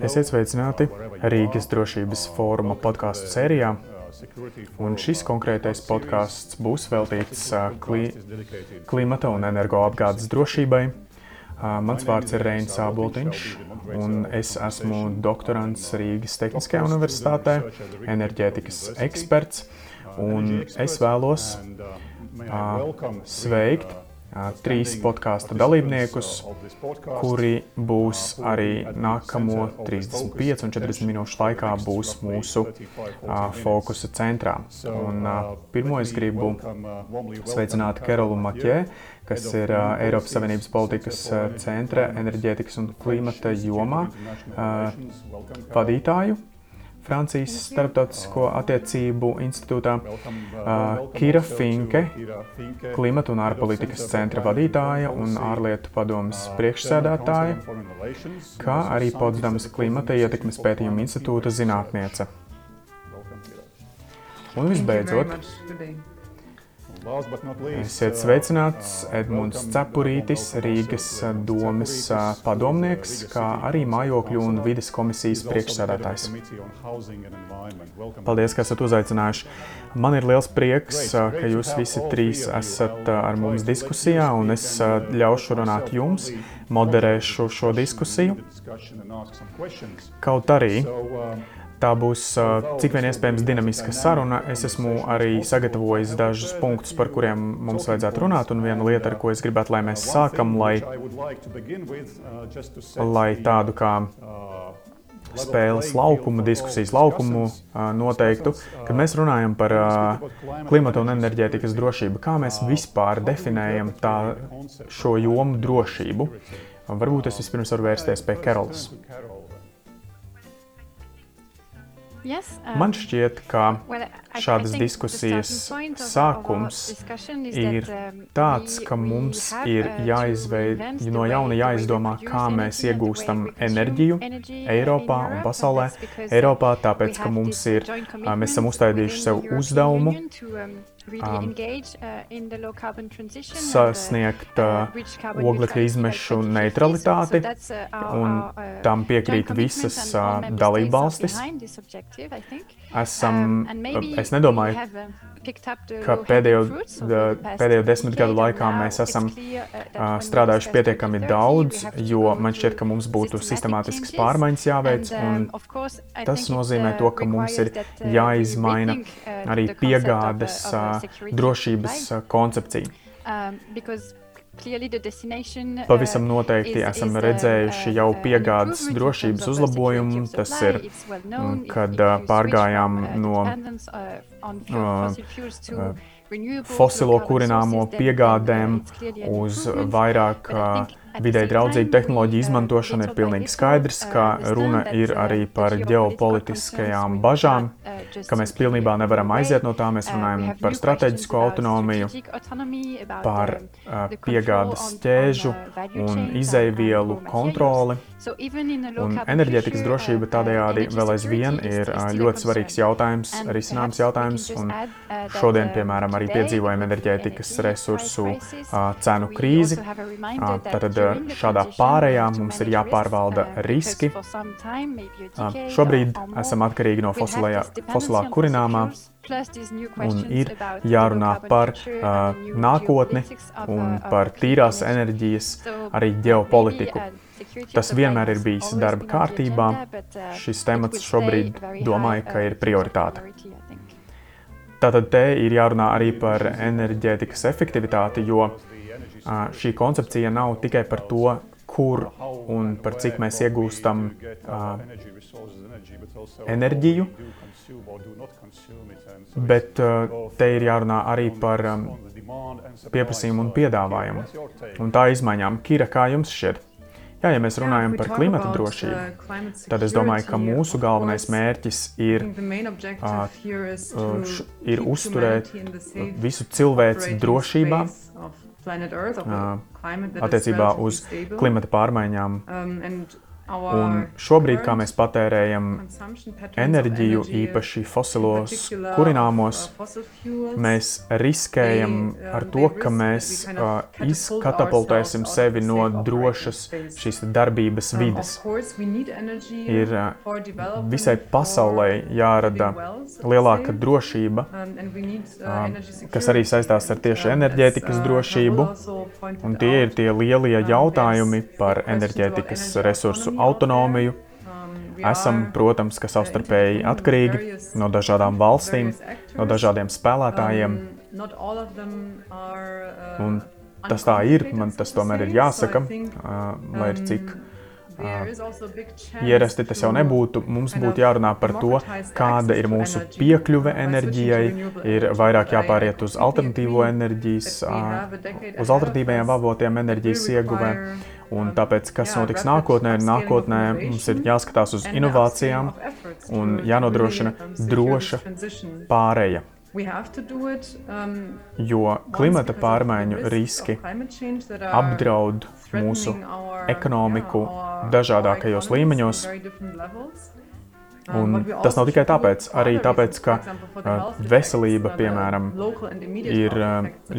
Esiet sveicināti Rīgas drošības fóruma podkāstu sērijā. Un šis konkrētais podkāsts būs veltīts kli, klimata un energoapgādes drošībai. Mans vārds ir Reinis Sāboltiņš, un es esmu doktorants Rīgas Tehniskajā universitātē, enerģētikas eksperts. Un es vēlos sveikt trīs podkāstu dalībniekus, kuri būs arī nākamo 35 un 40 minūšu laikā būs mūsu fokusa centrā. Un, pirmo es gribu sveicināt Kerolu Makē, kas ir Eiropas Savienības politikas centra enerģētikas un klimata jomā vadītāju. Francijas Startautisko attiecību institūtā, uh, Kira Finke, klimata un ārpolitikas centra vadītāja un ārlietu padomas priekšsēdētāja, kā arī Potsdamas klimata ietekmes pētījuma institūta zinātniece. Un visbeidzot, Esiet sveicināts Edmunds Cepurītis, Rīgas domes padomnieks, kā arī mājokļu un vides komisijas priekšsēdētājs. Paldies, ka esat uzaicinājuši. Man ir liels prieks, ka jūs visi trīs esat ar mums diskusijā, un es ļaušu runāt jums, moderēšu šo diskusiju. Kaut arī Tā būs cik vien iespējams dinamiska saruna. Es esmu arī sagatavojis dažus punktus, par kuriem mums vajadzētu runāt. Un viena lieta, ar ko es gribētu, lai mēs sākam, lai, lai tādu kā spēles laukumu, diskusijas laukumu noteiktu, kad mēs runājam par klimata un enerģētikas drošību, kā mēs vispār definējam tā, šo jomu drošību. Varbūt es vispirms varu vērsties pie Kerolas. Um, Man šķiet, ka šādas diskusijas sākums ir um, tāds, ka mums ir uh, jāizveid, no jauna jāizdomā, kā mēs iegūstam enerģiju Eiropā un pasaulē. Eiropā tāpēc, ka mums ir, mēs esam uzstādījuši sev uzdevumu um, um, sasniegt uh, oglekļa izmešu neutralitāti, un tam piekrīt visas uh, dalībvalstis. Esam, es nedomāju, ka pēdējo, pēdējo desmit gadu laikā mēs esam uh, strādājuši pietiekami daudz, jo man šķiet, ka mums būtu sistemātisks pārmaiņas jāveic, un tas nozīmē to, ka mums ir jāizmaina arī piegādes drošības koncepcija. Um, Pavisam noteikti esam redzējuši jau piegādes drošības uzlabojumu. Tas ir, kad pārgājām no fosilo kurināmo piegādēm uz vairāk vidē draudzīgu tehnoloģiju izmantošana ir pilnīgi skaidrs, ka runa ir arī par ģeopolitiskajām bažām, ka mēs pilnībā nevaram aiziet no tā. Mēs runājam par strateģisko autonomiju, par piegādes ķēžu un izēvielu kontroli. Un enerģētikas drošība tādējādi vēl aizvien ir ļoti svarīgs jautājums, risināms jautājums. Un šodien, piemēram, arī piedzīvojam enerģētikas resursu cenu krīzi. Tātad šādā pārējā mums ir jāpārvalda riski. Šobrīd esam atkarīgi no fosilajā, fosilā kurināmā. Un ir jārunā par uh, nākotni un par tīrās enerģijas arī ģeopolitiku. Tas vienmēr ir bijis darba kārtībā. Šis temats šobrīd domāju, ka ir prioritāte. Tātad te ir jārunā arī par enerģētikas efektivitāti, jo šī koncepcija nav tikai par to, kur un par cik mēs iegūstam uh, enerģiju, bet uh, te ir jārunā arī par um, pieprasījumu un piedāvājumu un tā izmaiņām. Kira, kā jums šķiet? Jā, ja mēs runājam par klimata drošību, tad es domāju, ka mūsu galvenais mērķis ir, uh, ir uzturēt visu cilvēci drošībā attiecībā uz klimata pārmaiņām. Um, Un šobrīd, kā mēs patērējam enerģiju, īpaši fosilos kurināmos, mēs riskējam ar to, ka mēs uh, izkatapultēsim sevi no drošas šīs darbības vides. Ir uh, visai pasaulē jārada lielāka drošība, uh, kas arī saistās ar tieši enerģētikas drošību. Un tie ir tie lielie jautājumi par enerģētikas resursu autonomiju. Esam, protams, ka savstarpēji atkarīgi no dažādām valstīm, no dažādiem spēlētājiem. Un tas tā ir, man tas tomēr ir jāsaka, lai ir cik Ierasti tas jau nebūtu. Mums būtu jārunā par to, kāda ir mūsu piekļuve enerģijai, ir vairāk jāpāriet uz alternatīvo enerģijas, uz alternatīvajiem avotiem enerģijas ieguvē. Un tāpēc, kas notiks nākotnē, nākotnē mums ir jāskatās uz inovācijām un jānodrošina droša pāreja. Um, jo klimata pārmaiņu riski apdraud mūsu ekonomiku dažādākajos līmeņos. Un tas nav tikai tāpēc, arī tāpēc, ka veselība, piemēram, ir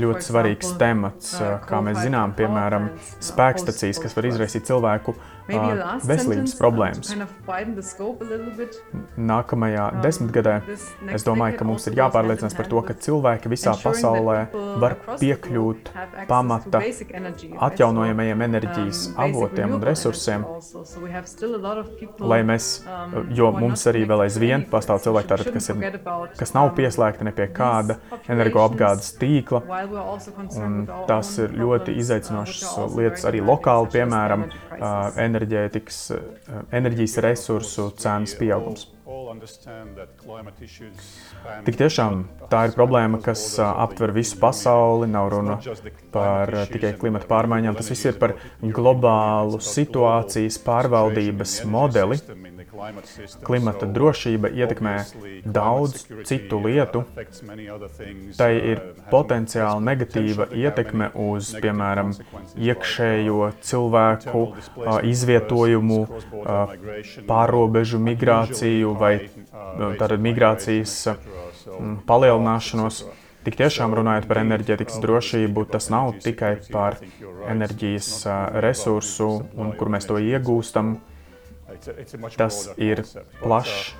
ļoti svarīgs temats. Kā mēs zinām, piemēram, spēkstacijas, kas var izraisīt cilvēku veselības problēmas. Nākamajā desmitgadē es domāju, ka mums ir jāpārliecinās par to, ka cilvēki visā pasaulē var piekļūt pamata atjaunojamajiem enerģijas avotiem un resursiem, lai mēs, jo mums arī vēl aizvien pastāv cilvēki, tātad, kas, ir, kas nav pieslēgti ne pie kāda energoapgādes tīkla, un tas ir ļoti izaicinošas lietas arī lokāli, piemēram, enerģētikas, enerģijas resursu cenas pieaugums. Tik tiešām tā ir problēma, kas aptver visu pasauli. Nav runa par tikai klimata pārmaiņām. Tas viss ir par globālu situācijas pārvaldības modeli. Klimata drošība ietekmē daudz citu lietu. Tai ir potenciāli negatīva ietekme uz, piemēram, iekšējo cilvēku izvietojumu, pārobežu migrāciju vai tātad migrācijas palielināšanos. Tik tiešām runājot par enerģētikas drošību, tas nav tikai par enerģijas resursu un kur mēs to iegūstam. Tas ir plašs.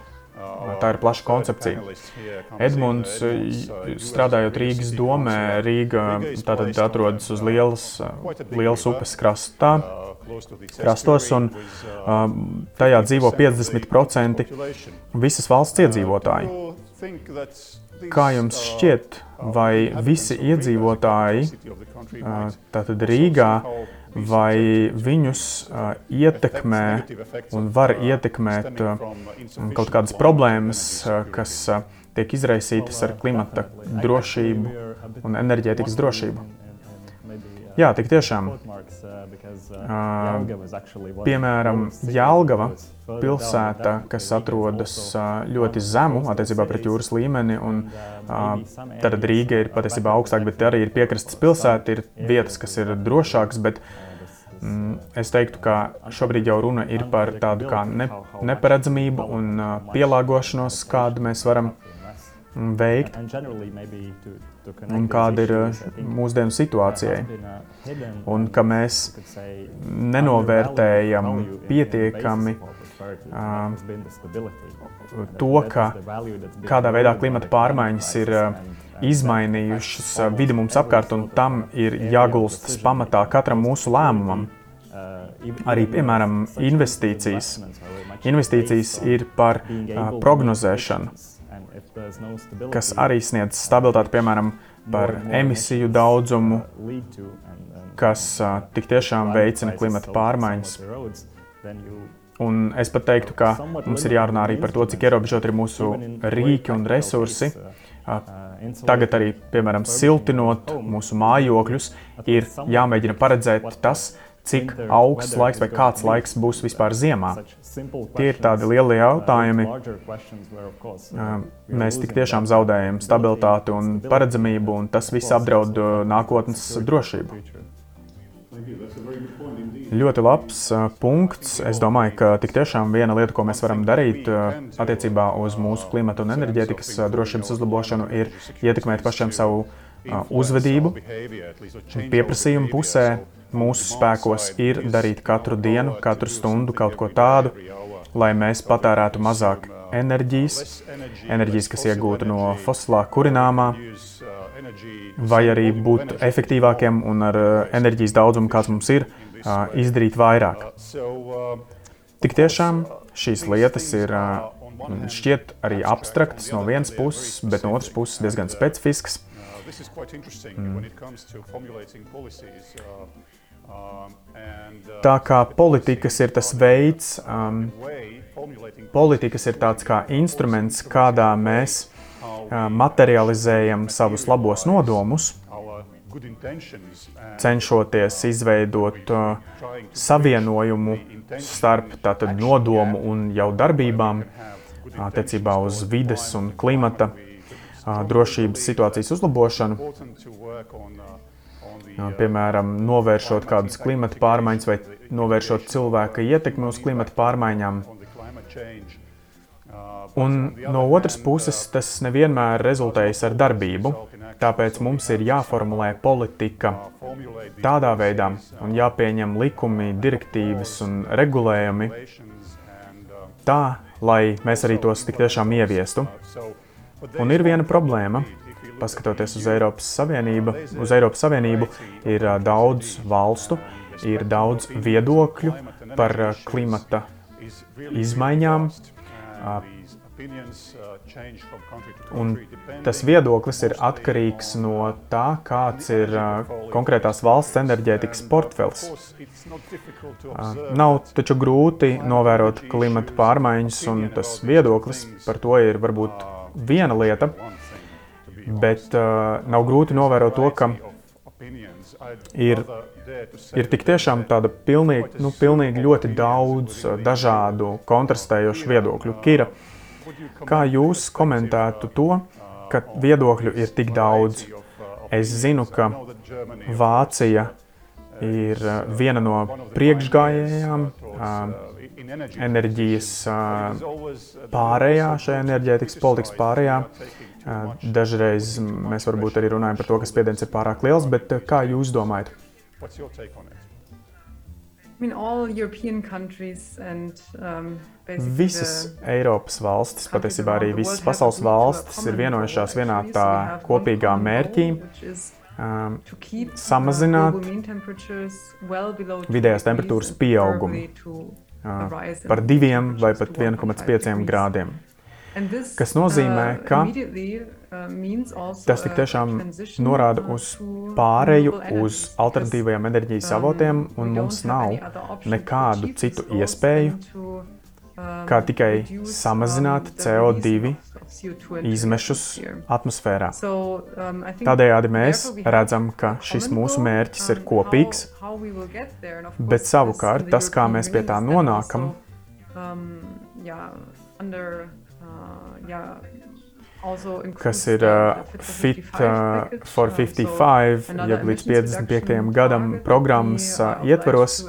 Tā ir plaša koncepcija. Edmunds, strādājot Rīgas domē, Rīga tātad atrodas uz lielas, lielas upes krastā, krastos, un uh, tajā dzīvo 50% visas valsts iedzīvotāji. Kā jums šķiet, vai visi iedzīvotāji uh, tātad Rīgā, vai viņus uh, ietekmē un var ietekmēt uh, kaut kādas problēmas, uh, kas uh, tiek izraisītas ar klimata drošību un enerģētikas drošību? Jā, tik tiešām. Uh, piemēram, Jālgava pilsēta, kas atrodas uh, ļoti zemu attiecībā pret jūras līmeni, un uh, tad Rīga ir patiesībā augstāk, bet arī ir piekrastes pilsēta, ir vietas, kas ir drošākas, bet mm, es teiktu, ka šobrīd jau runa ir par tādu kā ne, neparedzamību un uh, pielāgošanos, kādu mēs varam veikt un kāda ir uh, mūsdienu situācijai. Un ka mēs nenovērtējam pietiekami uh, to, ka kādā veidā klimata pārmaiņas ir uh, izmainījušas vidi mums apkārt, un tam ir jāgulstas pamatā katram mūsu lēmumam. Arī, piemēram, investīcijas. Investīcijas ir par prognozēšanu kas arī sniedz stabilitāti, piemēram, par emisiju daudzumu, kas tik tiešām veicina klimata pārmaiņas. Un es pat teiktu, ka mums ir jārunā arī par to, cik ierobežot ir mūsu rīki un resursi. Tagad arī, piemēram, siltinot mūsu mājokļus, ir jāmēģina paredzēt tas, cik augsts laiks vai kāds laiks būs vispār ziemā. Tie ir tādi lieli jautājumi. Mēs tik tiešām zaudējam stabilitāti un paredzamību, un tas viss apdraud nākotnes drošību. Ļoti labs uh, punkts. Es domāju, ka tik tiešām viena lieta, ko mēs varam darīt uh, attiecībā uz mūsu klimatu un enerģētikas uh, drošības uzlabošanu, ir ietekmēt pašiem savu uh, uzvedību. Pieprasījuma pusē mūsu spēkos ir darīt katru dienu, katru stundu kaut ko tādu, lai mēs patērētu mazāk enerģijas, enerģijas, kas iegūta no fosilā kurināmā, vai arī būt efektīvākiem un ar enerģijas daudzumu, kāds mums ir, izdarīt vairāk. Tik tiešām šīs lietas ir šķiet arī abstraktas no vienas puses, bet no otras puses diezgan specifiskas. Tā kā politikas ir tas veids, um, politikas ir tāds kā instruments, kādā mēs uh, materializējam savus labos nodomus, cenšoties izveidot uh, savienojumu starp tātad nodomu un jau darbībām attiecībā uz vides un klimata uh, drošības situācijas uzlabošanu piemēram, novēršot kādas klimata pārmaiņas vai novēršot cilvēka ietekmi uz klimata pārmaiņām. Un no otras puses, tas nevienmēr rezultējas ar darbību, tāpēc mums ir jāformulē politika tādā veidā un jāpieņem likumi, direktīvas un regulējumi tā, lai mēs arī tos tik tiešām ieviestu. Un ir viena problēma, paskatoties uz Eiropas Savienību, uz Eiropas Savienību ir daudz valstu, ir daudz viedokļu par klimata izmaiņām. Un tas viedoklis ir atkarīgs no tā, kāds ir konkrētās valsts enerģētikas portfels. Nav taču grūti novērot klimata pārmaiņas, un tas viedoklis par to ir varbūt viena lieta, Bet uh, nav grūti novērot to, ka ir, ir tik tiešām tāda pilnīgi, nu, pilnīgi ļoti daudz uh, dažādu kontrastējošu viedokļu. Kira, kā jūs komentētu to, ka viedokļu ir tik daudz? Es zinu, ka Vācija ir uh, viena no priekšgājējām uh, enerģijas pārējā, šajā enerģētikas politikas pārējā. Dažreiz mēs varbūt arī runājam par to, ka spiediens ir pārāk liels, bet kā jūs domājat? Um, visas Eiropas valstis, patiesībā arī visas pasaules valstis ir vienojušās vienā tā kopīgā mērķī um, samazināt vidējās temperatūras pieaugumu uh, par diviem vai pat 1,5 grādiem. Kas nozīmē, uh, ka uh, tas tik tiešām norāda uz pāreju uz alternatīvajiem enerģijas avotiem, un mums nav nekādu citu iespēju, um, kā tikai samazināt CO2 izmešus atmosfērā. Um, Tādējādi mēs redzam, ka šis mūsu mērķis ir um, kopīgs, bet savukārt tas, kā mēs pie tā nonākam, kas ir uh, Fit uh, for 55, jeb līdz 55. gadam programmas uh, ietveros,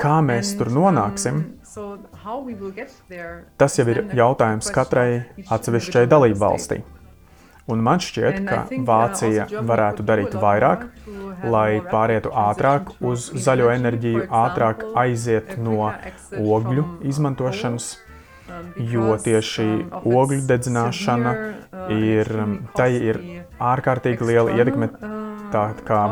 kā mēs tur nonāksim, tas jau ir jautājums katrai atsevišķai dalību valstī. Un man šķiet, ka Vācija varētu darīt vairāk, lai pārietu ātrāk uz zaļo enerģiju, ātrāk aiziet no ogļu izmantošanas jo tieši ogļu dedzināšana ir, tai ir ārkārtīgi liela ietekme. Tā kā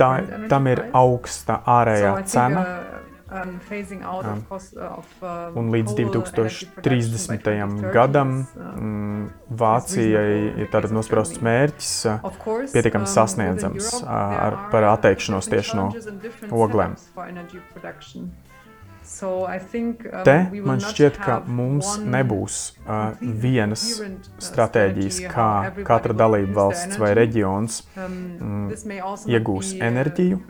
tā, tam ir augsta ārējā cena. Un līdz 2030. gadam Vācijai ir tātad nosprausts mērķis pietiekami sasniedzams ar, par atteikšanos tieši no oglēm. Te man šķiet, ka mums nebūs uh, vienas stratēģijas, kā katra dalība valsts vai reģions mm, iegūs enerģiju.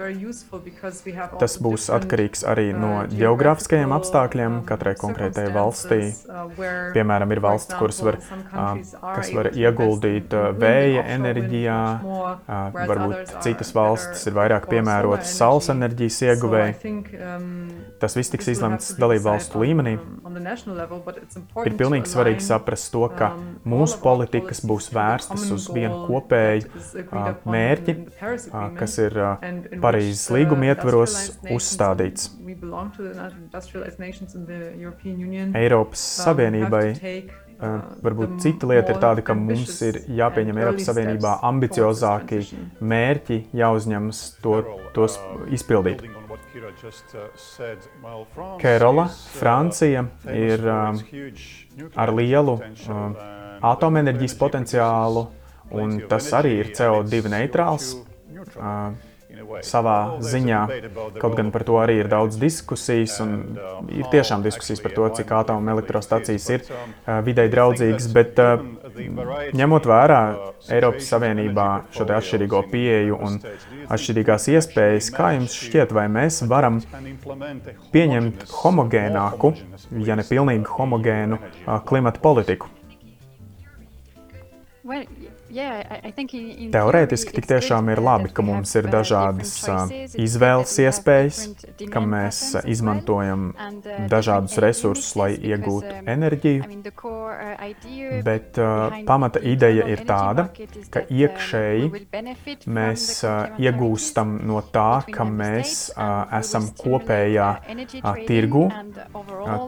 Tas būs atkarīgs arī no geogrāfiskajiem apstākļiem katrai konkrētajai valstī. Piemēram, ir valsts, kuras var, uh, kas var ieguldīt uh, vēja enerģijā, uh, varbūt citas valstis ir vairāk piemērotas saules enerģijas ieguvēji. Tas viss tiks izlemts dalību valstu līmenī. Ir pilnīgi svarīgi saprast to, ka mūsu politikas būs vērstas uz vienu kopēju mērķi, kas ir Parīzes līguma ietvaros uzstādīts. Eiropas Savienībai Uh, varbūt cita lieta ir tāda, ka mums ir jāpieņem Eiropas Savienībā ambiciozāki mērķi, jāuzņemas to, tos izpildīt. Kerola, Francija ir ar lielu atomenerģijas potenciālu, un tas arī ir CO2 neitrāls savā ziņā. Kaut gan par to arī ir daudz diskusijas, un ir tiešām diskusijas par to, cik atomelektrostacijas ir videi draudzīgas, bet ņemot vērā Eiropas Savienībā šo atšķirīgo pieeju un atšķirīgās iespējas, kā jums šķiet, vai mēs varam pieņemt homogēnāku, ja ne pilnīgi homogēnu klimata politiku? Well, Teorētiski tik tiešām ir labi, ka mums ir dažādas izvēles iespējas, ka mēs izmantojam dažādus resursus, lai iegūtu enerģiju. Bet uh, pamata ideja ir tāda, ka iekšēji mēs uh, iegūstam no tā, ka mēs uh, esam kopējā tirgu.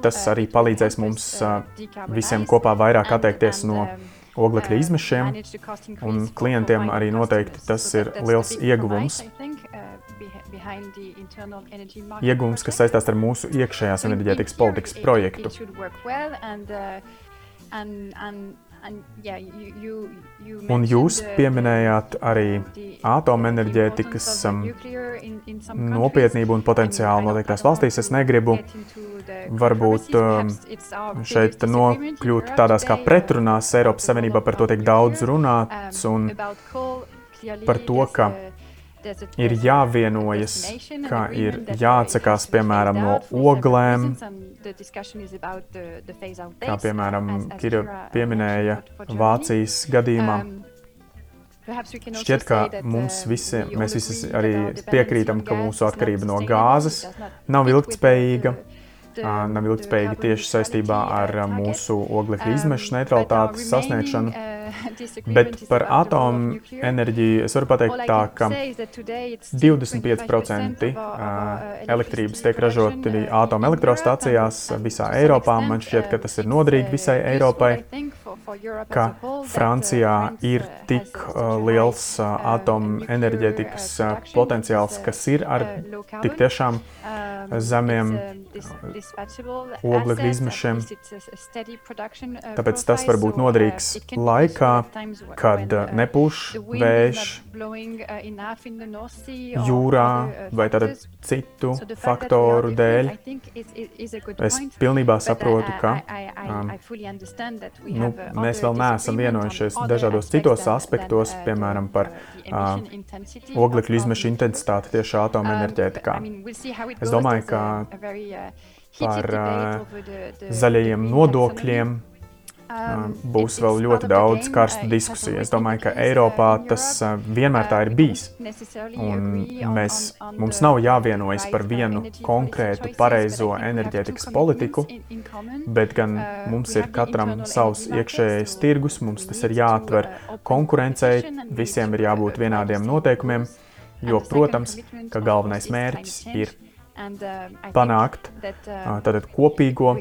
Tas arī palīdzēs mums visiem kopā vairāk atteikties no oglekļa izmešiem, un klientiem arī noteikti tas ir liels ieguvums. Ieguvums, kas saistās ar mūsu iekšējās enerģētikas politikas projektu. Un jūs pieminējāt arī atomenerģētikas um, nopietnību un potenciālu noteiktās valstīs. Es negribu varbūt um, šeit nokļūt tādās kā pretrunās Eiropas Savienībā par to tiek daudz runāts un par to, ka ir jāvienojas, ka ir jāatsakās piemēram no oglēm, kā piemēram Kira pieminēja Vācijas gadījumā. Šķiet, ka mums visi, mēs visi arī piekrītam, ka mūsu atkarība no gāzes nav ilgtspējīga nav ilgspējīga tieši saistībā ar mūsu oglekļa izmešu neutralitātes sasniegšanu. Bet par atomu enerģiju es varu pateikt tā, ka 25% elektrības tiek ražoti atomelektrostacijās visā Eiropā. Man šķiet, ka tas ir noderīgi visai Eiropai, ka Francijā ir tik liels atomenerģētikas potenciāls, kas ir ar tik tiešām zemiem oglekļa izmešiem. Tāpēc tas var būt noderīgs laikā kad uh, nepūš vējš jūrā vai tādu citu faktoru dēļ. Es pilnībā saprotu, ka um, nu, mēs vēl neesam vienojušies dažādos citos aspektos, piemēram, par uh, oglekļu izmešu intensitāti tieši atomenerģētikā. Es domāju, ka par uh, zaļajiem nodokļiem būs vēl ļoti daudz karstu diskusiju. Es domāju, ka Eiropā tas vienmēr tā ir bijis. Un mēs, mums nav jāvienojas par vienu konkrētu pareizo enerģētikas politiku, bet gan mums ir katram savs iekšējais tirgus, mums tas ir jāatver konkurencei, visiem ir jābūt vienādiem noteikumiem, jo, protams, ka galvenais mērķis ir Uh, panākt uh, tātad kopīgo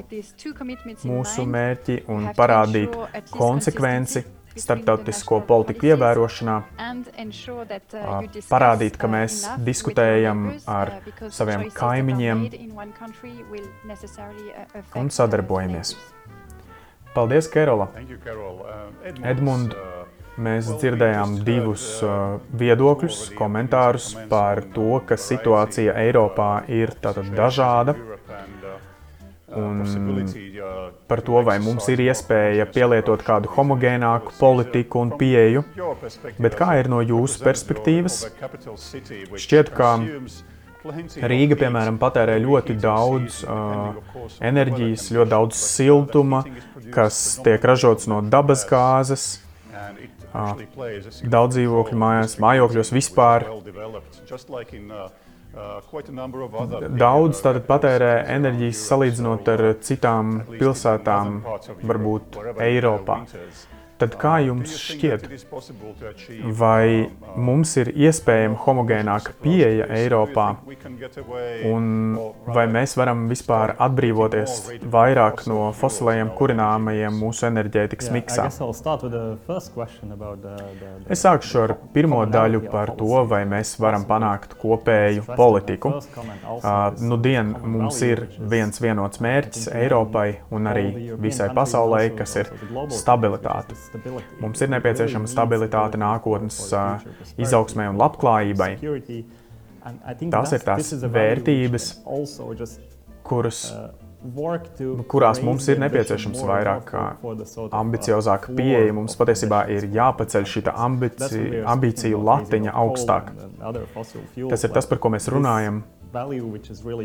mūsu mērķi un parādīt konsekvenci starptautisko politiku ievērošanā, uh, parādīt, ka mēs diskutējam ar saviem kaimiņiem un sadarbojamies. Paldies, Kerola! Edmund, Mēs dzirdējām divus uh, viedokļus, komentārus par to, ka situācija Eiropā ir dažāda. un par to, vai mums ir iespēja pielietot kādu homogēnāku politiku un pieeju. Bet kā ir no jūsu perspektīvas? Šķiet, ka Rīga, piemēram, patērē ļoti daudz uh, enerģijas, ļoti daudz siltuma, kas tiek ražots no dabasgāzes. Uh, daudz dzīvokļu mājās, mājokļos vispār. Daudz tātad patērē enerģijas salīdzinot ar citām pilsētām, varbūt Eiropā. Tad kā jums šķiet, vai mums ir iespējama homogēnāka pieeja Eiropā, un vai mēs varam vispār atbrīvoties vairāk no fosilējiem kurināmajiem mūsu enerģētikas miksā? Es sākšu ar pirmo daļu par to, vai mēs varam panākt kopēju politiku. Uh, nu, dien mums ir viens vienots mērķis Eiropai un arī visai pasaulē, kas ir stabilitāte. Mums ir nepieciešama stabilitāte nākotnes izaugsmē un labklājībai. Tās ir tās vērtības, kuras, kurās mums ir nepieciešams vairāk ambiciozāka pieeja. Mums patiesībā ir jāpaceļ šī ambici, ambīciju latiņa augstāk. Tas ir tas, par ko mēs runājam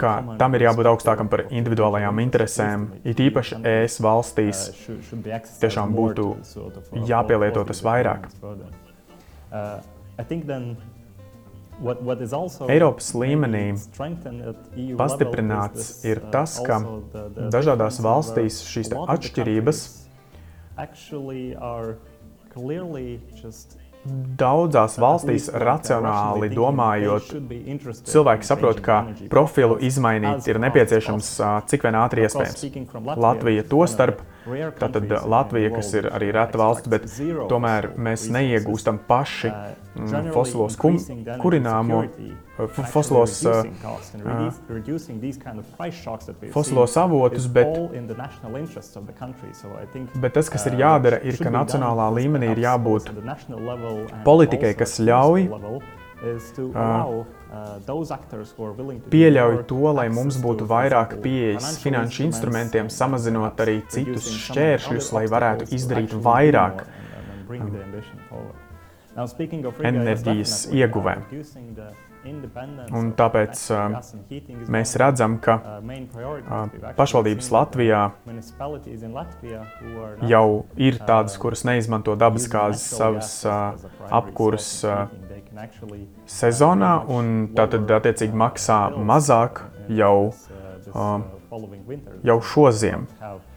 ka tam ir jābūt augstākam par individuālajām interesēm. It īpaši ES valstīs tiešām būtu jāpielieto tas vairāk. Eiropas līmenī pastiprināts ir tas, ka dažādās valstīs šīs atšķirības Daudzās valstīs racionāli domājot, cilvēki saprot, ka profilu izmainīt ir nepieciešams cik vien ātri iespējams. Latvija to starp Tātad Latvija, kas ir arī reta valsts, bet tomēr mēs neiegūstam paši mm, fosilos kum, kurināmo, fosilos, fosilos avotus, bet, bet tas, kas ir jādara, ir, ka nacionālā līmenī ir jābūt politikai, kas ļauj pieļauj to, lai mums būtu vairāk pieejas finanšu instrumentiem, samazinot arī citus šķēršļus, lai varētu izdarīt vairāk enerģijas ieguvē. Un tāpēc uh, mēs redzam, ka uh, pašvaldības Latvijā jau ir tādas, kuras neizmanto dabasgāzes savas uh, apkuras sezonā, un tātad attiecīgi maksā mazāk jau, jau šo ziemu.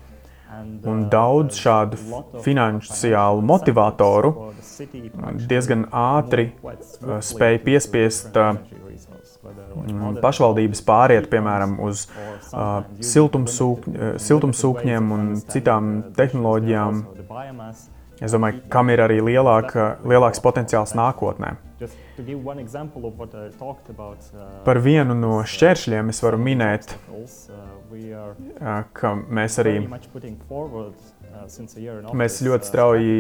Un daudz šādu finansiālu motivatoru diezgan ātri spēja piespiest pašvaldības pāriet, piemēram, uz siltumsūkņiem un citām tehnoloģijām. Es domāju, kam ir arī lielāka, lielāks potenciāls nākotnē. Par vienu no šķēršļiem es varu minēt, ka mēs arī mēs ļoti strauji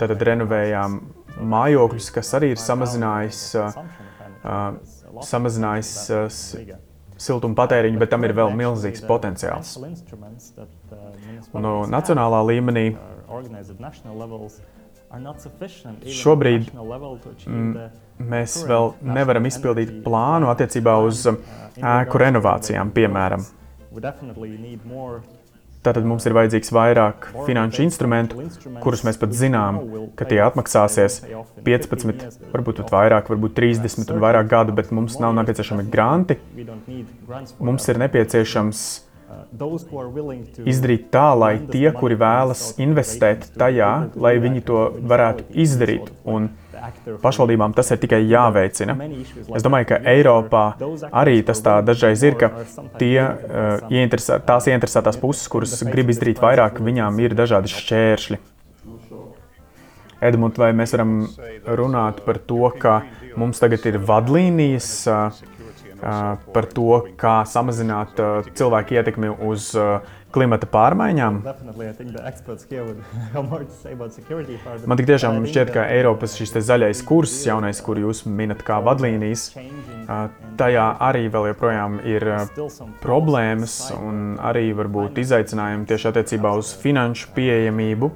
tātad, renovējām mājokļus, kas arī ir samazinājis, samazinājis siltuma patēriņu, bet tam ir vēl milzīgs potenciāls. Un no nacionālā līmenī Šobrīd mēs vēl nevaram izpildīt plānu attiecībā uz ēku renovācijām, piemēram. Tātad mums ir vajadzīgs vairāk finanšu instrumentu, kurus mēs pat zinām, ka tie atmaksāsies 15, varbūt pat vairāk, varbūt 30 un vairāk gadu, bet mums nav nepieciešami granti. Mums ir nepieciešams izdarīt tā, lai tie, kuri vēlas investēt tajā, lai viņi to varētu izdarīt. Un pašvaldībām tas ir tikai jāveicina. Es domāju, ka Eiropā arī tas tā dažreiz ir, ka tie, uh, ieinteresē, tās ieinteresētās puses, kuras grib izdarīt vairāk, viņām ir dažādi šķēršļi. Edmund, vai mēs varam runāt par to, ka mums tagad ir vadlīnijas? Uh, par to, kā samazināt cilvēku ietekmi uz klimata pārmaiņām. Man tik tiešām šķiet, ka Eiropas šis zaļais kurs, jaunais, kuru jūs minat kā vadlīnijas, tajā arī vēl joprojām ir problēmas un arī varbūt izaicinājumi tieši attiecībā uz finanšu pieejamību,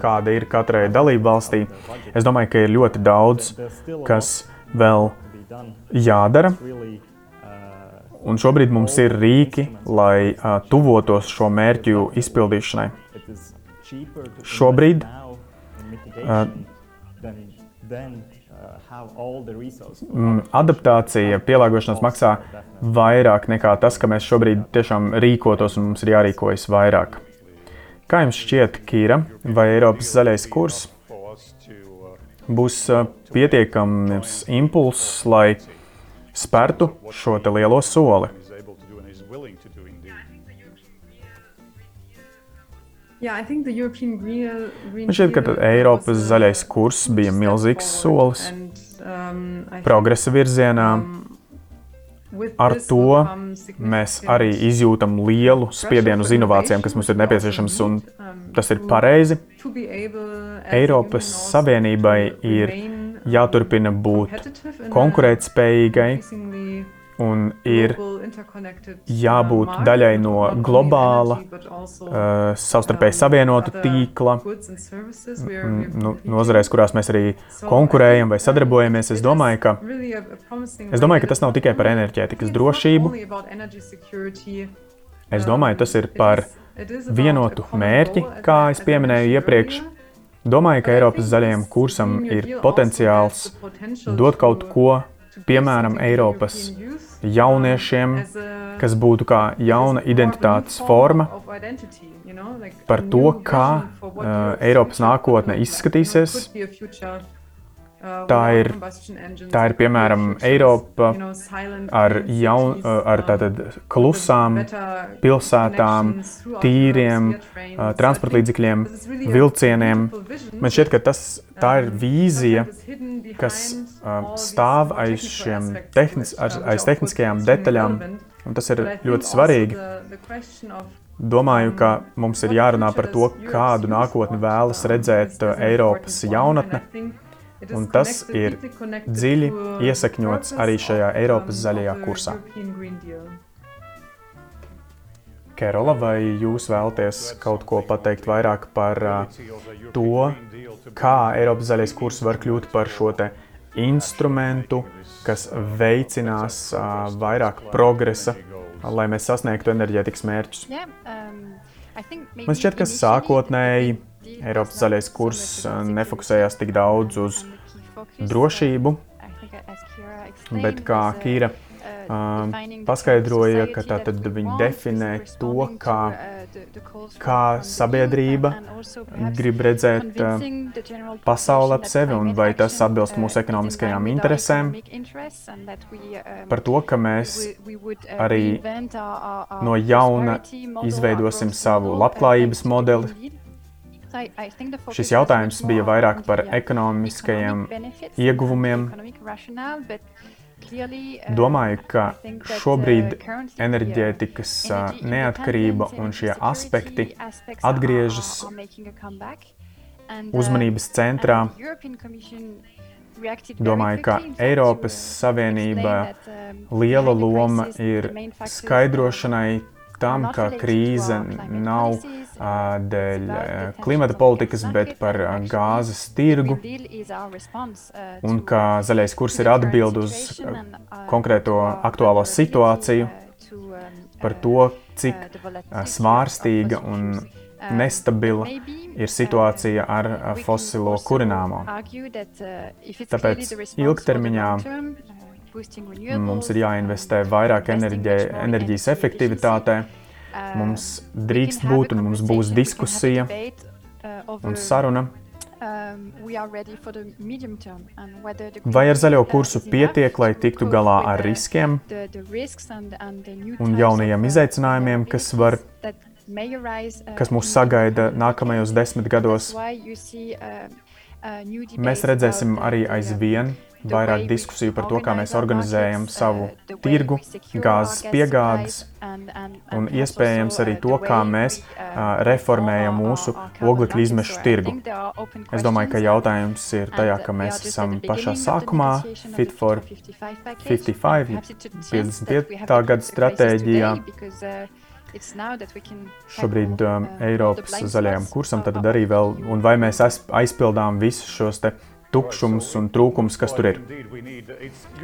kāda ir katrai dalību valstī. Es domāju, ka ir ļoti daudz, kas vēl jādara. Un šobrīd mums ir rīki, lai uh, tuvotos šo mērķu izpildīšanai. Šobrīd uh, adaptācija, pielāgošanās maksā vairāk nekā tas, ka mēs šobrīd tiešām rīkotos un mums ir jārīkojas vairāk. Kā jums šķiet, Kīra, vai Eiropas zaļais kurs būs pietiekams impulss, lai spērtu šo lielo soli. Man šķiet, ka Eiropas zaļais kurs bija milzīgs solis um, progresa virzienā. Um, Ar to mēs arī izjūtam lielu spiedienu uz inovācijām, kas mums ir nepieciešams, un um, tas ir pareizi. Eiropas Savienībai ir jāturpina būt konkurētspējīgai un ir jābūt daļai no globāla, uh, savstarpēji savienotu tīkla, nu, nozarēs, kurās mēs arī konkurējam vai sadarbojamies. Es domāju, ka, es domāju, ka tas nav tikai par enerģētikas drošību. Es domāju, tas ir par vienotu mērķi, kā es pieminēju iepriekš. Domāju, ka Eiropas zaļajam kursam ir potenciāls dot kaut ko, piemēram, Eiropas jauniešiem, kas būtu kā jauna identitātes forma par to, kā uh, Eiropas nākotne izskatīsies. Tā ir, tā ir piemēram Eiropa ar, jaun, ar tātad klusām pilsētām, tīriem transporta līdzekļiem, vilcieniem. Man šķiet, ka tas, tā ir vīzija, kas stāv aiz šiem tehnis, aiz tehniskajām detaļām, un tas ir ļoti svarīgi. Domāju, ka mums ir jārunā par to, kādu nākotni vēlas redzēt Eiropas jaunatne Un tas ir dziļi iesakņots arī šajā Eiropas zaļajā kursā. Kerola, vai jūs vēlaties kaut ko pateikt vairāk par to, kā Eiropas zaļais kurs var kļūt par šo instrumentu, kas veicinās vairāk progresa, lai mēs sasniegtu enerģētikas mērķus? Um, Man šķiet, ka sākotnēji Eiropas zaļais kurs uh, nefokusējās tik daudz uz drošību, bet kā Kīra uh, paskaidroja, ka tātad viņi definē to, kā, kā sabiedrība grib redzēt uh, pasauli ap sevi un vai tas atbilst mūsu ekonomiskajām interesēm. Par to, ka mēs arī no jauna izveidosim savu labklājības modeli, Šis jautājums bija vairāk par ekonomiskajiem ieguvumiem. Domāju, ka šobrīd enerģētikas neatkarība un šie aspekti atgriežas uzmanības centrā. Domāju, ka Eiropas Savienība liela loma ir skaidrošanai tam, ka krīze nav dēļ klimata politikas, bet par gāzes tirgu, un ka zaļais kurs ir atbild uz konkrēto aktuālo situāciju, par to, cik svārstīga un nestabila ir situācija ar fosilo kurināmo. Tāpēc ilgtermiņā mums ir jāinvestē vairāk enerģē, enerģijas efektivitātē, Mums drīkst būt un mums būs diskusija un saruna. Vai ar zaļo kursu pietiek, lai tiktu galā ar riskiem un jaunajiem izaicinājumiem, kas, var, kas mūs sagaida nākamajos desmit gados? Mēs redzēsim arī aizvien vairāk diskusiju par to, kā mēs organizējam savu tirgu, gāzes piegādes un iespējams arī to, kā mēs reformējam mūsu oglekļa izmešu tirgu. Es domāju, ka jautājums ir tajā, ka mēs esam pašā sākumā Fit for 55, 55. gada stratēģijā. Šobrīd um, Eiropas zaļajam kursam tad arī vēl, un vai mēs aizpildām visus šos te tukšums un trūkums, kas tur ir.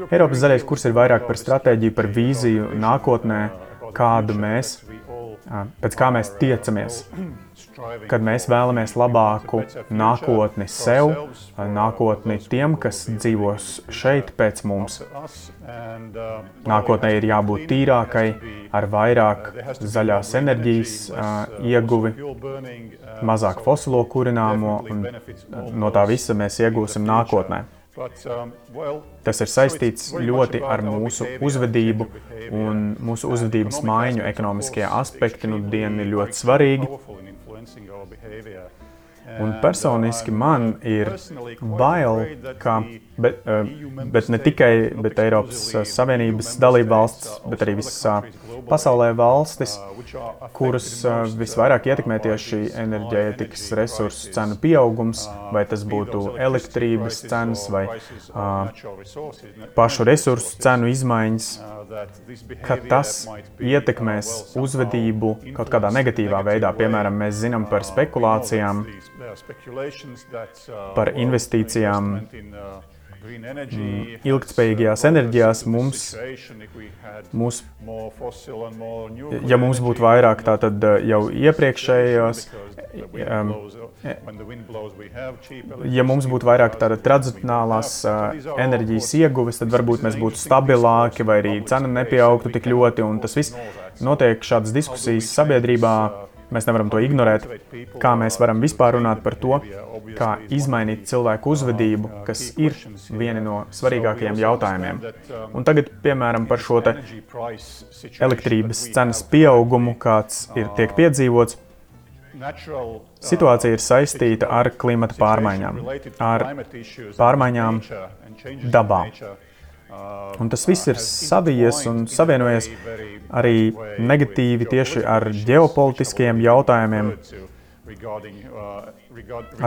Eiropas zaļais kurs ir vairāk par stratēģiju, par vīziju nākotnē, kādu mēs, pēc kā mēs tiecamies kad mēs vēlamies labāku nākotni sev, nākotni tiem, kas dzīvos šeit pēc mums. Nākotnē ir jābūt tīrākai, ar vairāk zaļās enerģijas ieguvi, mazāk fosilo kurināmo, un no tā visa mēs iegūsim nākotnē. Tas ir saistīts ļoti ar mūsu uzvedību, un mūsu uzvedības maiņu ekonomiskie aspekti nu dienu ir ļoti svarīgi. Un personiski man ir bail, ka Bet, eh, bet ne tikai bet Eiropas eh, Savienības dalība valsts, bet arī visā pasaulē valstis, kuras eh, visvairāk ietekmē tieši enerģētikas resursu cenu pieaugums, vai tas būtu elektrības cenas vai pašu resursu cenu izmaiņas, ka tas ietekmēs uzvedību kaut kādā negatīvā veidā. Piemēram, mēs zinām par spekulācijām, par investīcijām Mm, ilgtspējīgajās enerģijās mums, mūs, ja mums būtu vairāk tātad eh, jau iepriekšējos, um, ja mums būtu vairāk tāda tradicionālās uh, enerģijas ieguves, tad varbūt mēs būtu stabilāki vai arī cena nepieaugtu tik ļoti, un tas viss notiek šādas diskusijas sabiedrībā. Mēs nevaram to ignorēt. Kā mēs varam vispār runāt par to, kā izmainīt cilvēku uzvedību, kas ir viena no svarīgākajiem jautājumiem. Un tagad, piemēram, par šo elektrības cenas pieaugumu, kāds ir tiek piedzīvots. Situācija ir saistīta ar klimata pārmaiņām, ar pārmaiņām dabā. Un tas viss ir savijies un savienojies arī negatīvi tieši ar ģeopolitiskiem jautājumiem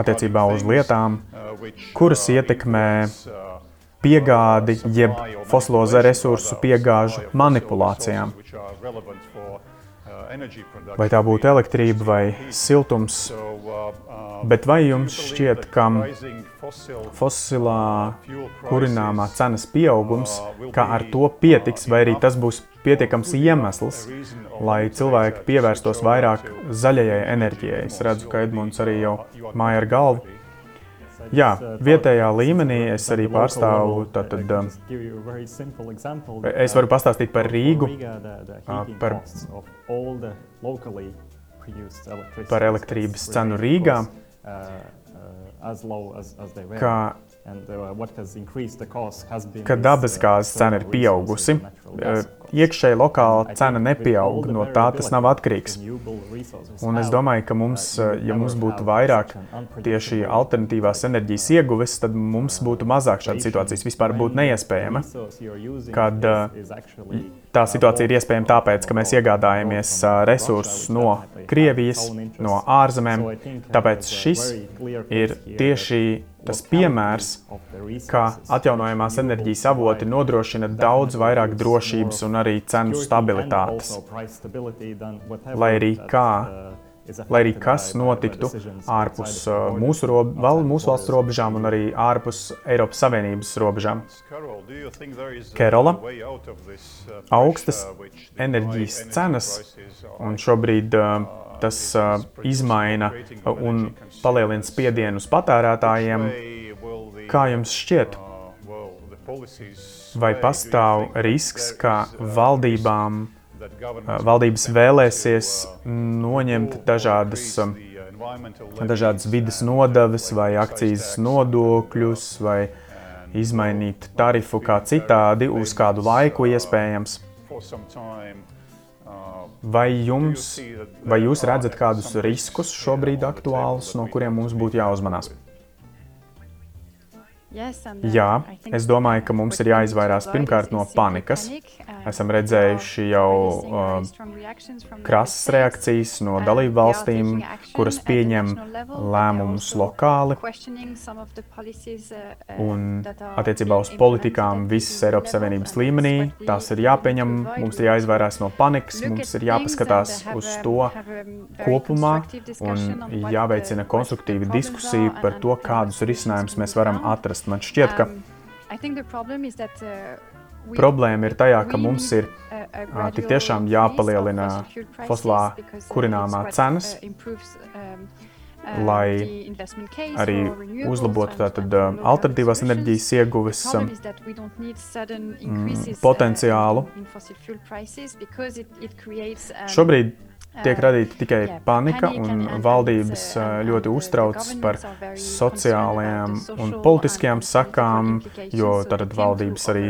attiecībā uz lietām, kuras ietekmē piegādi jeb fosilo resursu piegāžu manipulācijām. Vai tā būtu elektrība vai siltums, bet vai jums šķiet, ka fosilā kurināmā cenas pieaugums, ka ar to pietiks, vai arī tas būs pietiekams iemesls, lai cilvēki pievērstos vairāk zaļajai enerģijai? Es redzu, ka Edmunds arī jau māja ar galvu. Jā, vietējā līmenī es arī pārstāvu. Tātad, um, es varu pastāstīt par Rīgu, par, par elektrības cenu Rīgā. Kā ka dabasgāzes cena ir pieaugusi. Iekšēji lokāla cena nepieaug, no tā tas nav atkarīgs. Un es domāju, ka mums, ja mums būtu vairāk tieši alternatīvās enerģijas ieguves, tad mums būtu mazāk šādas situācijas. Vispār būtu neiespējama, kad tā situācija ir iespējama tāpēc, ka mēs iegādājamies resursus no Krievijas, no ārzemēm. Tāpēc šis ir tieši tas piemērs, kā atjaunojamās enerģijas avoti nodrošina daudz vairāk drošības un arī cenu stabilitātes. Lai arī kā lai arī kas notiktu ārpus uh, mūsu, rob, val, mūsu valsts robežām un arī ārpus Eiropas Savienības robežām. Kerola, augstas enerģijas cenas, un šobrīd uh, tas uh, izmaina un palielina spiedienu uz patērētājiem. Kā jums šķiet? Vai pastāv risks, ka valdībām, uh, valdības vēlēsies noņemt dažādas, dažādas vidas nodevas vai akcijas nodokļus vai izmainīt tarifu kā citādi uz kādu laiku iespējams? Vai, jums, vai jūs redzat kādus riskus šobrīd aktuālus, no kuriem mums būtu jāuzmanās? Jā, es domāju, ka mums ir jāizvairās pirmkārt no panikas. Esam redzējuši jau uh, krasas reakcijas no dalību valstīm, kuras pieņem lēmumus lokāli. Un attiecībā uz politikām visas Eiropas Savienības līmenī tās ir jāpieņem, mums ir jāizvairās no panikas, mums ir jāpaskatās uz to kopumā un jāveicina konstruktīva diskusija par to, kādus risinājumus mēs varam atrast Man šķiet, ka um, uh, problēma ir tajā, ka mums ir uh, tik tiešām jāpalielina fosilā kurināmā cenas, um, lai arī uzlabotu tātad, alternatīvās enerģijas ieguves um, potenciālu. Šobrīd tiek radīta tikai panika, un valdības ļoti uztraucas par sociālajām un politiskajām sakām, jo tad valdības arī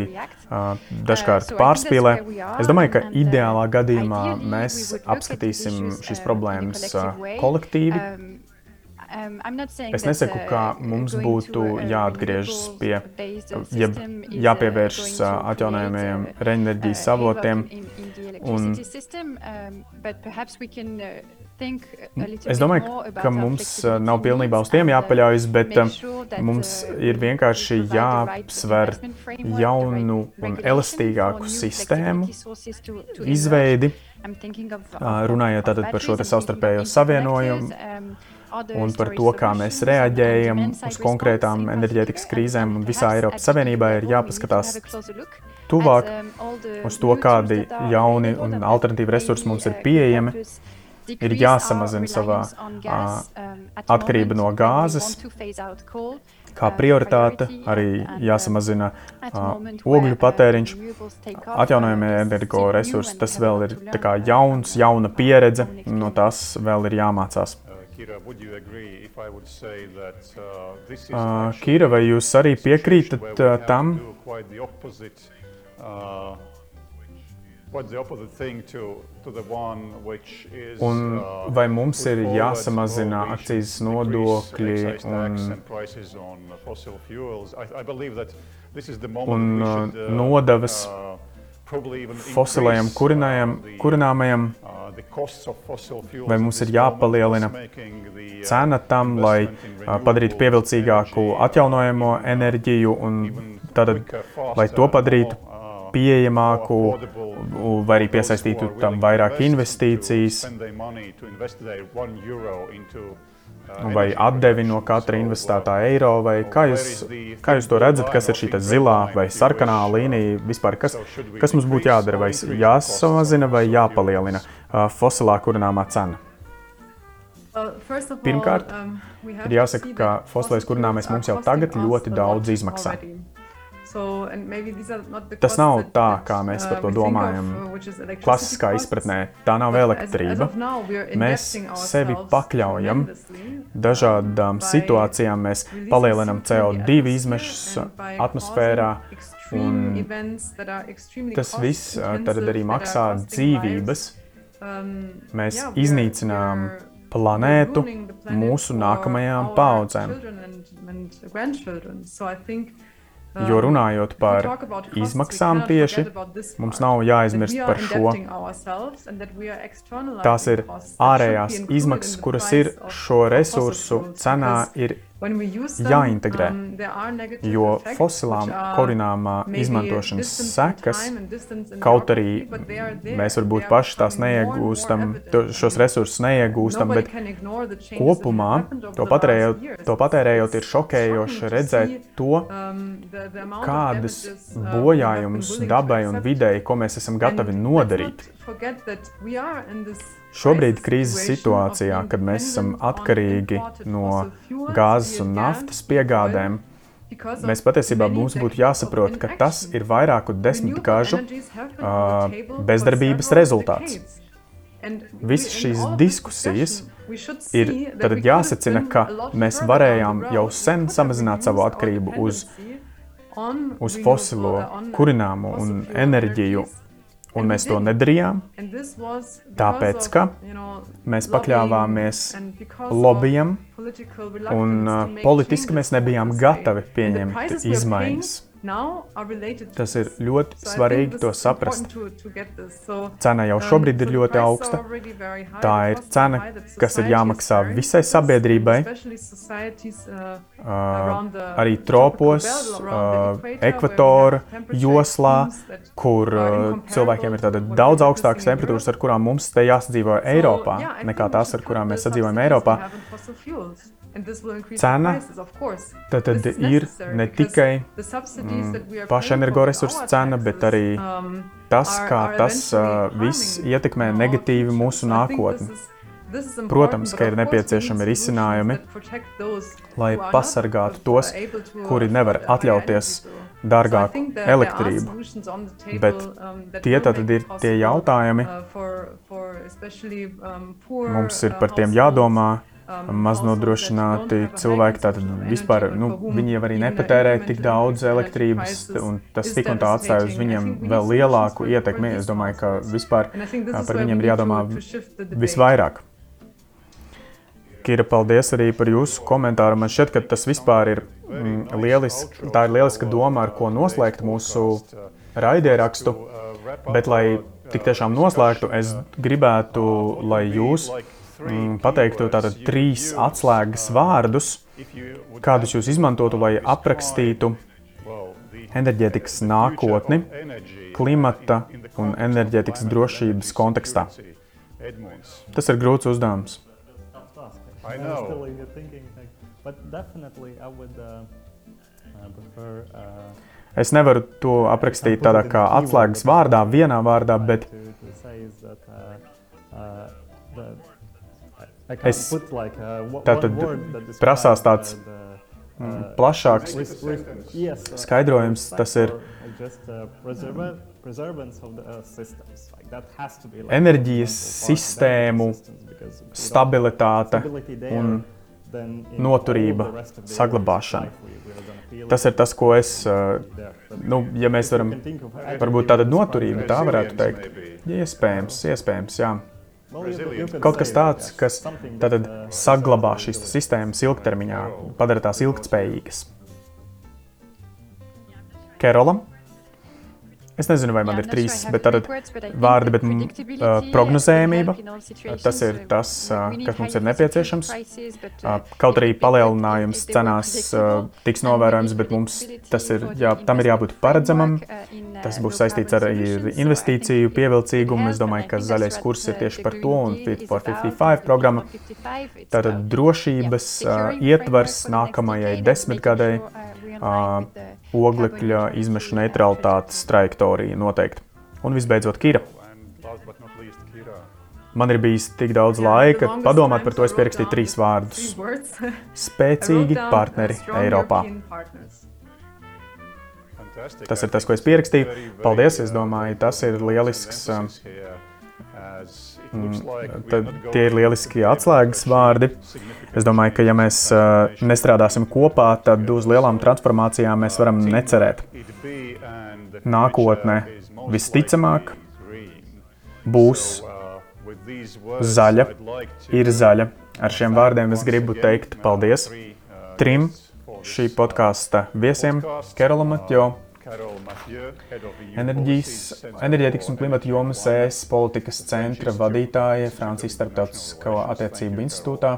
dažkārt pārspīlē. Es domāju, ka ideālā gadījumā mēs apskatīsim šīs problēmas kolektīvi. Um, es nesaku, ka mums būtu jāatgriežas pie, ja jāpievēršas uh, atjaunojamajiem enerģijas uh, avotiem. Un, um, uh, Es domāju, ka mums nav pilnībā uz tiem jāpaļaujas, bet mums ir vienkārši jāapsver jaunu un elastīgāku sistēmu izveidi, runājot tātad par šo savstarpējo savienojumu um, un par to, kā mēs reaģējam uz konkrētām enerģētikas krīzēm. Un visā Eiropas Savienībā ir jāpaskatās tuvāk uz to, kādi jauni un alternatīvi resursi mums ir pieejami. Ir jāsamazina savā atkarība no gāzes, kā prioritāte, arī jāsamazina ogļu patēriņš, atjaunojamie energoresursi. Tas vēl ir jauns, jauna pieredze, no tās vēl ir jāmācās. Kira, uh, Kira, vai jūs arī piekrītat uh, tam? Un vai mums ir jāsamazina akcijas nodokļi un, un nodevas fosilajam kurināmajam? Vai mums ir jāpalielina cena tam, lai padarītu pievilcīgāku atjaunojamo enerģiju un tad, lai to padarītu pieejamāku, vai arī piesaistītu tam vairāk investīcijas, vai atdevi no katra investētā eiro, vai kā jūs, kā jūs to redzat, kas ir šī zilā vai sarkanā līnija vispār, kas, kas mums būtu jādara, vai jāsamazina vai jāpalielina fosilā kurināmā cena? Pirmkārt, um, ir jāsaka, ka fosilais kurināmais mums jau tagad ļoti daudz izmaksā. Tas nav tā, kā mēs par to uh, domājam. Uh, klasiskā izpratnē tā nav elektrība. Mēs sevi pakļaujam dažādām situācijām. Mēs palielinām CO2 izmešus atmosfērā. Tas viss uh, tad arī maksā dzīvības. Um, mēs iznīcinām planētu mūsu nākamajām paudzēm. Jo runājot par izmaksām tieši, mums nav jāaizmirst par šo. Tās ir ārējās izmaksas, kuras ir šo resursu cenā, ir jāintegrē, um, jo fosilām kurināmā izmantošanas sekas, kaut arī mēs varbūt paši tās neiegūstam, šos resursus neiegūstam, bet kopumā to patērējot, to patērējot ir šokējoši redzēt to, um, kādas bojājumus dabai un videi, ko mēs esam gatavi nodarīt. Šobrīd krīzes situācijā, kad mēs esam atkarīgi no gāzes un naftas piegādēm, mēs patiesībā mums būtu jāsaprot, ka tas ir vairāku desmitgažu uh, bezdarbības rezultāts. Visas šīs diskusijas ir jāsacina, ka mēs varējām jau sen samazināt savu atkarību uz, uz fosilo kurināmo un enerģiju Un mēs to nedarījām, tāpēc, ka mēs pakļāvāmies lobbyam, un uh, politiski mēs nebijām gatavi pieņemt izmaiņas. Tas ir ļoti svarīgi to saprast. Cena jau šobrīd ir ļoti augsta. Tā ir cena, kas ir jāmaksā visai sabiedrībai, uh, arī tropos, uh, ekvatora joslā, kur uh, cilvēkiem ir daudz augstākas temperatūras, ar kurām mums te jāsadzīvo Eiropā, nekā tās, ar kurām mēs sadzīvojam Eiropā. Cena tad, ir ne tikai mm, paša energoresursu cena, bet arī um, tas, kā tas uh, viss ietekmē negatīvi mūsu nākotni. Protams, ka ir nepieciešami risinājumi, lai pasargātu tos, kuri nevar atļauties dārgāku elektrību. Bet um, tie tad ir tie jautājumi, uh, um, mums ir par tiem jādomā Um, maznodrošināti cilvēki. Tātad vispār nu, viņi jau arī nepatērē tik daudz elektrības, un tas tik un tā atstāja uz viņiem vēl lielāku ietekmi. Es domāju, ka vispār par viņiem ir jādomā visvairāk. Kira, paldies arī par jūsu komentāru. Man šķiet, ka tas vispār ir mm, lieliski. Tā ir lieliska doma, ar ko noslēgt mūsu raidierakstu. Bet, lai tik tiešām noslēgtu, es gribētu, lai jūs pateiktu tātad trīs atslēgas vārdus, kādus jūs izmantotu, lai aprakstītu enerģētikas nākotni klimata un enerģētikas drošības kontekstā. Tas ir grūts uzdevums. Es nevaru to aprakstīt tādā kā atslēgas vārdā, vienā vārdā, bet Es, tātad prasās tāds mm, plašāks skaidrojums, tas ir enerģijas sistēmu stabilitāte un noturība, saglabāšana. Tas ir tas, ko es, nu, ja mēs varam, varbūt tāda noturība, tā varētu teikt. Iespējams, iespējams, jā. Kaut kas tāds, kas tātad saglabā šīs sistēmas ilgtermiņā, padara tās ilgspējīgas. Kerolam? Es nezinu, vai man ir trīs, bet tātad vārdi, bet uh, prognozējumība. Tas ir tas, uh, kas mums ir nepieciešams. Uh, kaut arī palielinājums cenās uh, tiks novērojams, bet mums tas ir, jā, tam ir jābūt paredzamam. Tas būs saistīts ar investīciju pievilcīgumu. Es domāju, ka zaļais kurs ir tieši par to un Fit for 55 programma. Tātad drošības uh, ietvars nākamajai desmitgadēji oglekļa izmešu neutralitātes trajektorija noteikti. Un visbeidzot, Kira. Man ir bijis tik daudz laika padomāt par to, es pierakstīju trīs vārdus. Spēcīgi partneri Eiropā. Tas ir tas, ko es pierakstīju. Paldies! Es domāju, tas ir lielisks. Mm, tad tie ir lieliski atslēgas vārdi. Es domāju, ka ja mēs uh, nestrādāsim kopā, tad uz lielām transformācijām mēs varam necerēt. Nākotnē visticamāk būs zaļa, ir zaļa. Ar šiem vārdiem es gribu teikt paldies trim šī podkāsta viesiem - Kerolam Matjo, Enerģijas, enerģētikas un klimata jomas ES politikas centra vadītāja Francijas Starptautisko attiecību institūtā.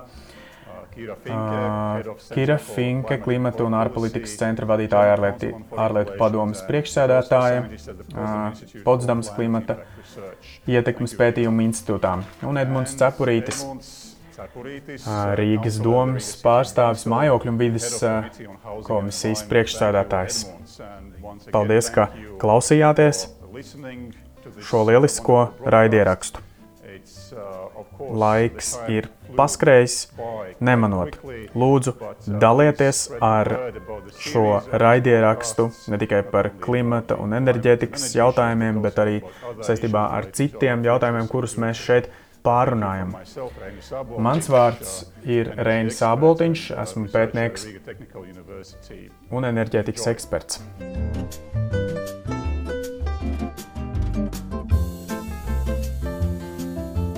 Kira Finke, klimata un ārpolitikas centra vadītāja ārlietu, ārlietu padomas priekšsēdētāja, Potsdamas klimata ietekmes pētījumu institūtā. Un Edmunds Cepurītis, Rīgas domas pārstāvis mājokļu un vidas komisijas priekšsēdētājs. Paldies, ka klausījāties šo lielisko raidierakstu. Laiks ir paskrējis, nemanot. Lūdzu, dalieties ar šo raidierakstu ne tikai par klimata un enerģētikas jautājumiem, bet arī saistībā ar citiem jautājumiem, kurus mēs šeit pārunājam. Mans vārds ir Reinis Sāboltiņš, esmu pētnieks un enerģētikas eksperts.